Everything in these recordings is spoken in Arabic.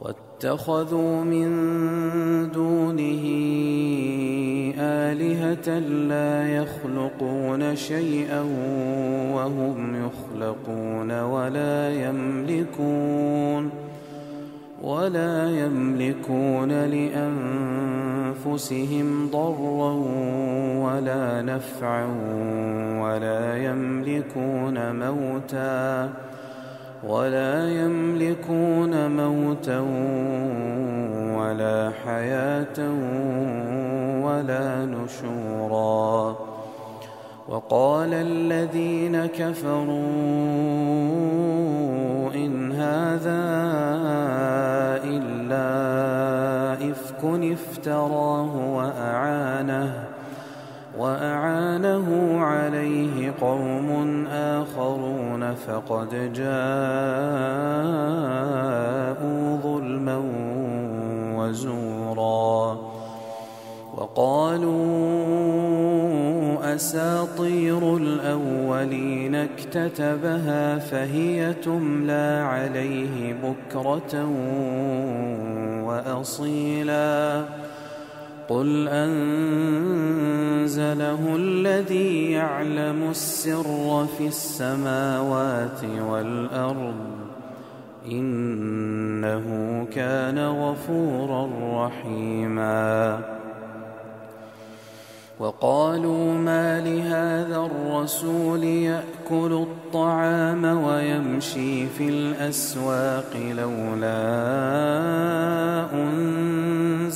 واتخذوا من دونه آلهة لا يخلقون شيئا وهم يخلقون ولا يملكون ولا يملكون لأنفسهم ضرا ولا نفعا ولا يملكون موتا ولا يملكون موتا ولا حياة ولا نشورا. وقال الذين كفروا إن هذا إلا إفك افتراه وأعانه وأعانه عليه قوم فقد جاءوا ظلما وزورا وقالوا أساطير الأولين اكتتبها فهي تملى عليه بكرة وأصيلا قل أنزله الذي يعلم السر في السماوات والأرض إنه كان غفورا رحيما وقالوا ما لهذا الرسول يأكل الطعام ويمشي في الأسواق لولا أنزل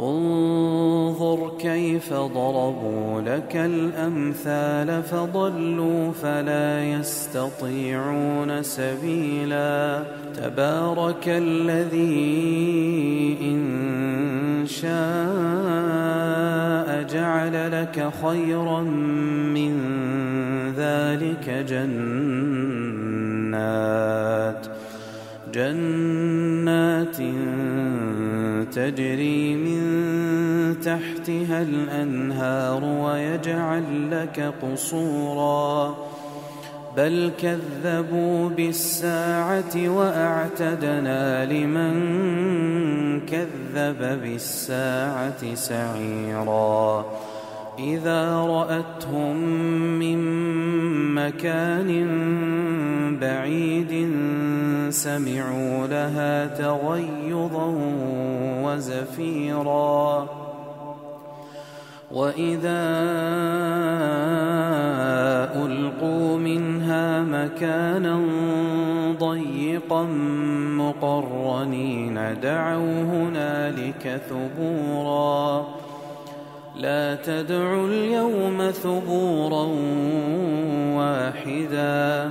انظر كيف ضربوا لك الأمثال فضلوا فلا يستطيعون سبيلا تبارك الذي إن شاء جعل لك خيرا من ذلك جنات جنات تجري من تحتها الأنهار ويجعل لك قصورا. بل كذبوا بالساعة وأعتدنا لمن كذب بالساعة سعيرا. إذا رأتهم من مكان بعيد سمعوا لها تغيظا وزفيرا. وإذا ألقوا منها مكانا ضيقا مقرنين دعوا هنالك ثبورا لا تدعوا اليوم ثبورا واحدا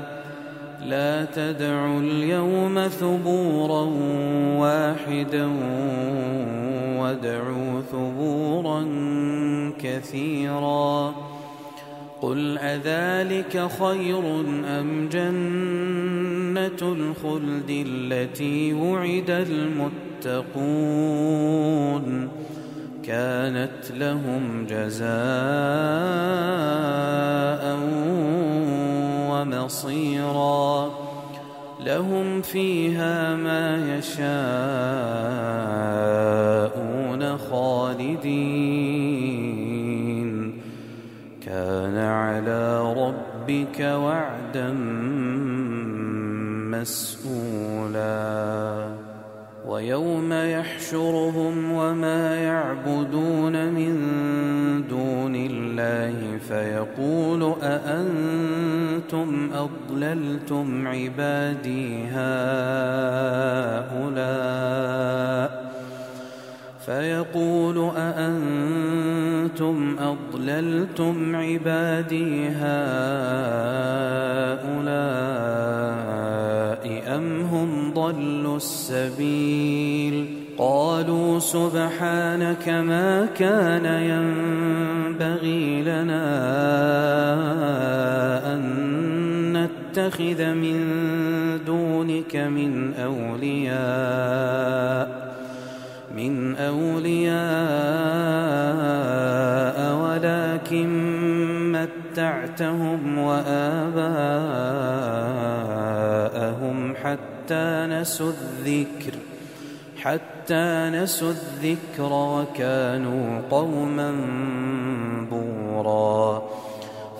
لا تدعوا اليوم ثبورا واحدا وادعوا ثبورا كثيرا قل أذلك خير أم جنة الخلد التي وعد المتقون كانت لهم جزاء ومصيرا لهم فيها ما يشاءون خالدين على ربك وعدا مسئولا ويوم يحشرهم وما يعبدون من دون الله فيقول أأنتم أضللتم عبادي هؤلاء؟ فيقول أأنتم أضللتم عبادي هؤلاء أم هم ضلوا السبيل قالوا سبحانك ما كان ينبغي لنا أن نتخذ من وآباءهم حتى نسوا الذكر حتى نسوا الذكر وكانوا قوما بورا.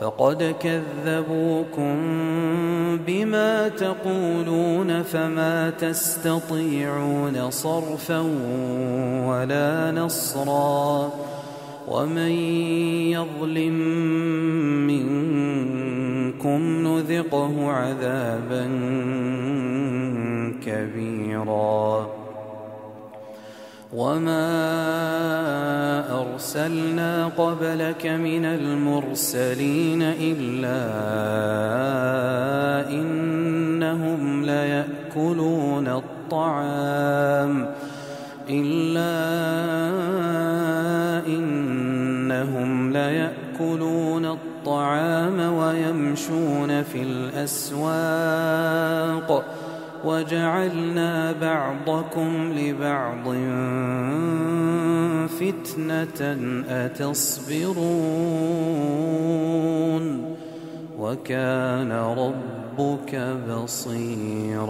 فقد كذبوكم بما تقولون فما تستطيعون صرفا ولا نصرا. ومن يظلم منكم نذقه عذابا كبيرا. وما أرسلنا قبلك من المرسلين إلا إنهم ليأكلون الطعام إلا إنهم ليأكلون الطعام ويمشون في الأسواق وجعلنا بعضكم لبعض فتنة أتصبرون وكان ربك بصيرا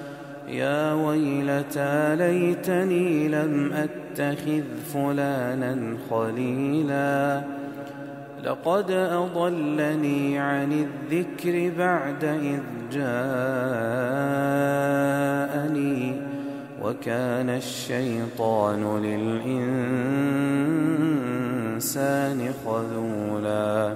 يا ويلتى ليتني لم أتخذ فلانا خليلا. لقد أضلني عن الذكر بعد إذ جاءني وكان الشيطان للإنسان خذولا.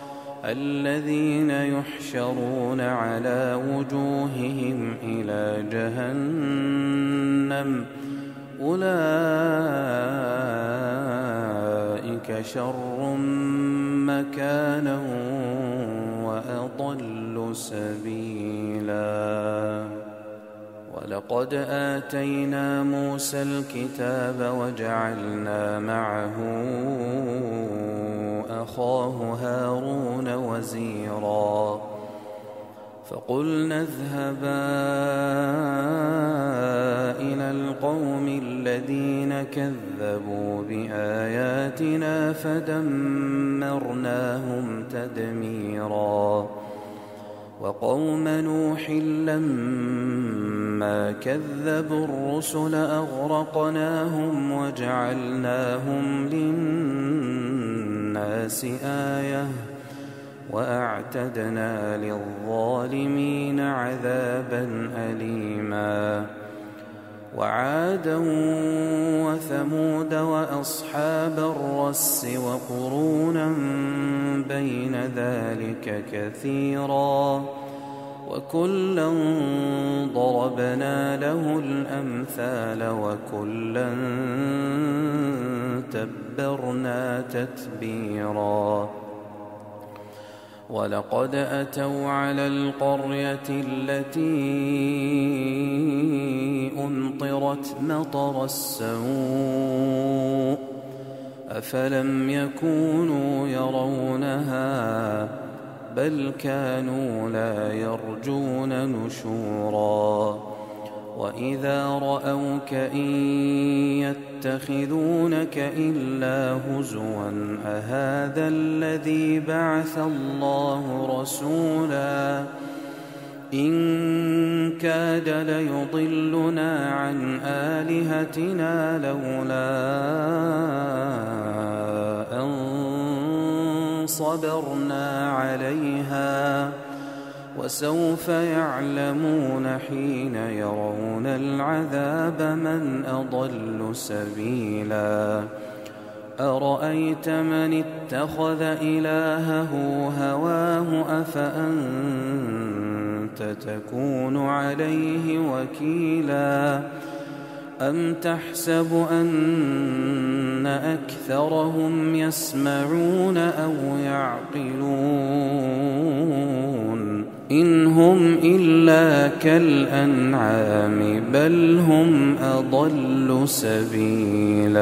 الذين يحشرون على وجوههم إلى جهنم أولئك شر مكانا وأضل سبيلا. ولقد آتينا موسى الكتاب وجعلنا معه أخاه هارون وزيرا فقلنا اذهبا إلى القوم الذين كذبوا بآياتنا فدمرناهم تدميرا وقوم نوح لما كذبوا الرسل أغرقناهم وجعلناهم للناس آيةً وأعتدنا للظالمين عذابا اليما وعادا وثمود وأصحاب الرس وقرونا بين ذلك كثيرا وكلا ضربنا له الأمثال وكلا تبرنا تتبيرا. ولقد أتوا على القرية التي أمطرت مطر السوء أفلم يكونوا يرونها بل كانوا لا يرجون نشوراً. وإذا رأوك إن يتخذونك إلا هزوا أهذا الذي بعث الله رسولا؟ إن كاد ليضلنا عن آلهتنا لولا صبرنا عليها وسوف يعلمون حين يرون العذاب من أضل سبيلا أرأيت من اتخذ إلهه هواه أفأنت تكون عليه وكيلا أم تحسب أن أكثرهم يسمعون أو يعقلون إن هم إلا كالأنعام بل هم أضل سبيلا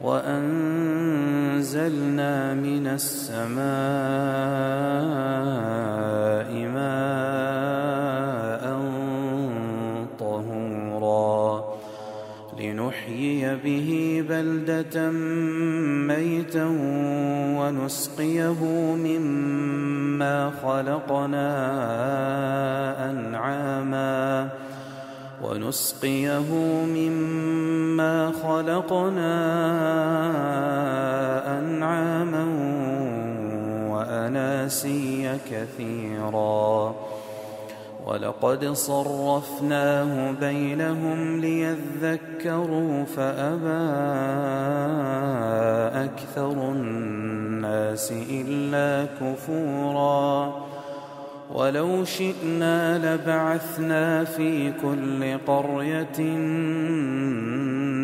وأنزلنا من السماء ماء طهورا لنحيي به بلدة ميتا ونسقيه مما خلقنا أنعاما ونسقيه مما خلقنا أنعاما وأناسيا كثيرا. ولقد صرفناه بينهم ليذكروا فأبى أكثر الناس إلا كفوراً ولو شئنا لبعثنا في كل قرية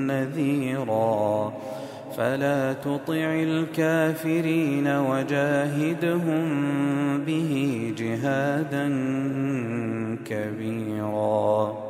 نذيرا. فلا تطع الكافرين وجاهدهم به جهادا كبيرا.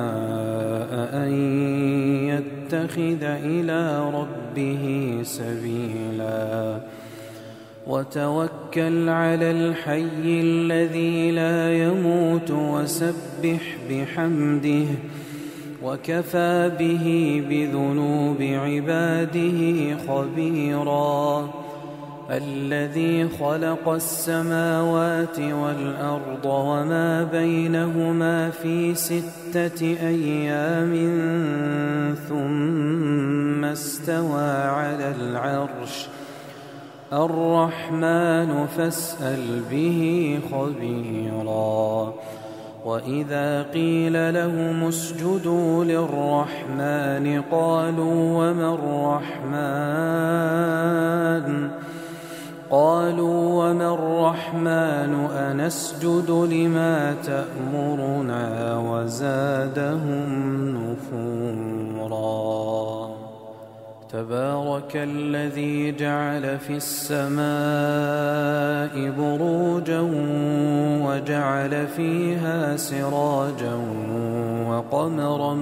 يتخذ إلى ربه سبيلا. وتوكل على الحي الذي لا يموت وسبح بحمده. وكفى به بذنوب عباده خبيرا. الذي خلق السماوات والأرض وما بينهما في ستة أيام ثم استوى على العرش. الرحمن فاسأل به خبيرا. وإذا قيل لهم اسجدوا للرحمن قالوا وما الرحمن؟ قالوا وما الرحمن أنسجد لما تأمرنا وزادهم نفورا. تبارك الذي جعل في السماء بروجا وجعل فيها سراجا وقمرا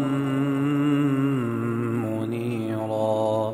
منيرا.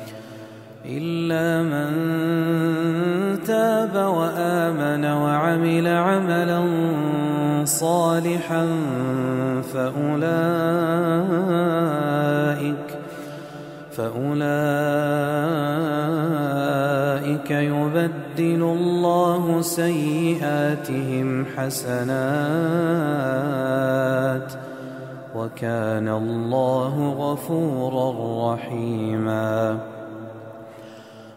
إلا من تاب وآمن وعمل عملا صالحا فأولئك فأولئك يبدل الله سيئاتهم حسنات وكان الله غفورا رحيما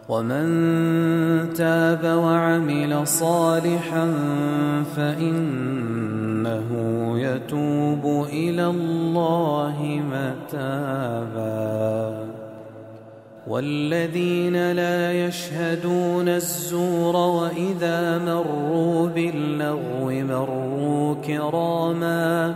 ومن تاب وعمل صالحا فإنه يتوب إلى الله متابا والذين لا يشهدون الزور وإذا مروا باللغو مروا كراما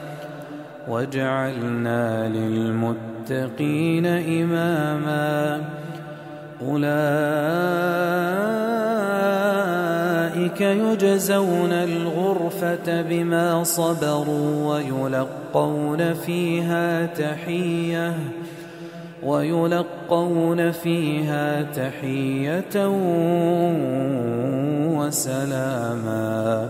واجعلنا للمتقين إماما. أولئك يجزون الغرفة بما صبروا ويلقون فيها تحية ويلقون فيها تحية وسلاما.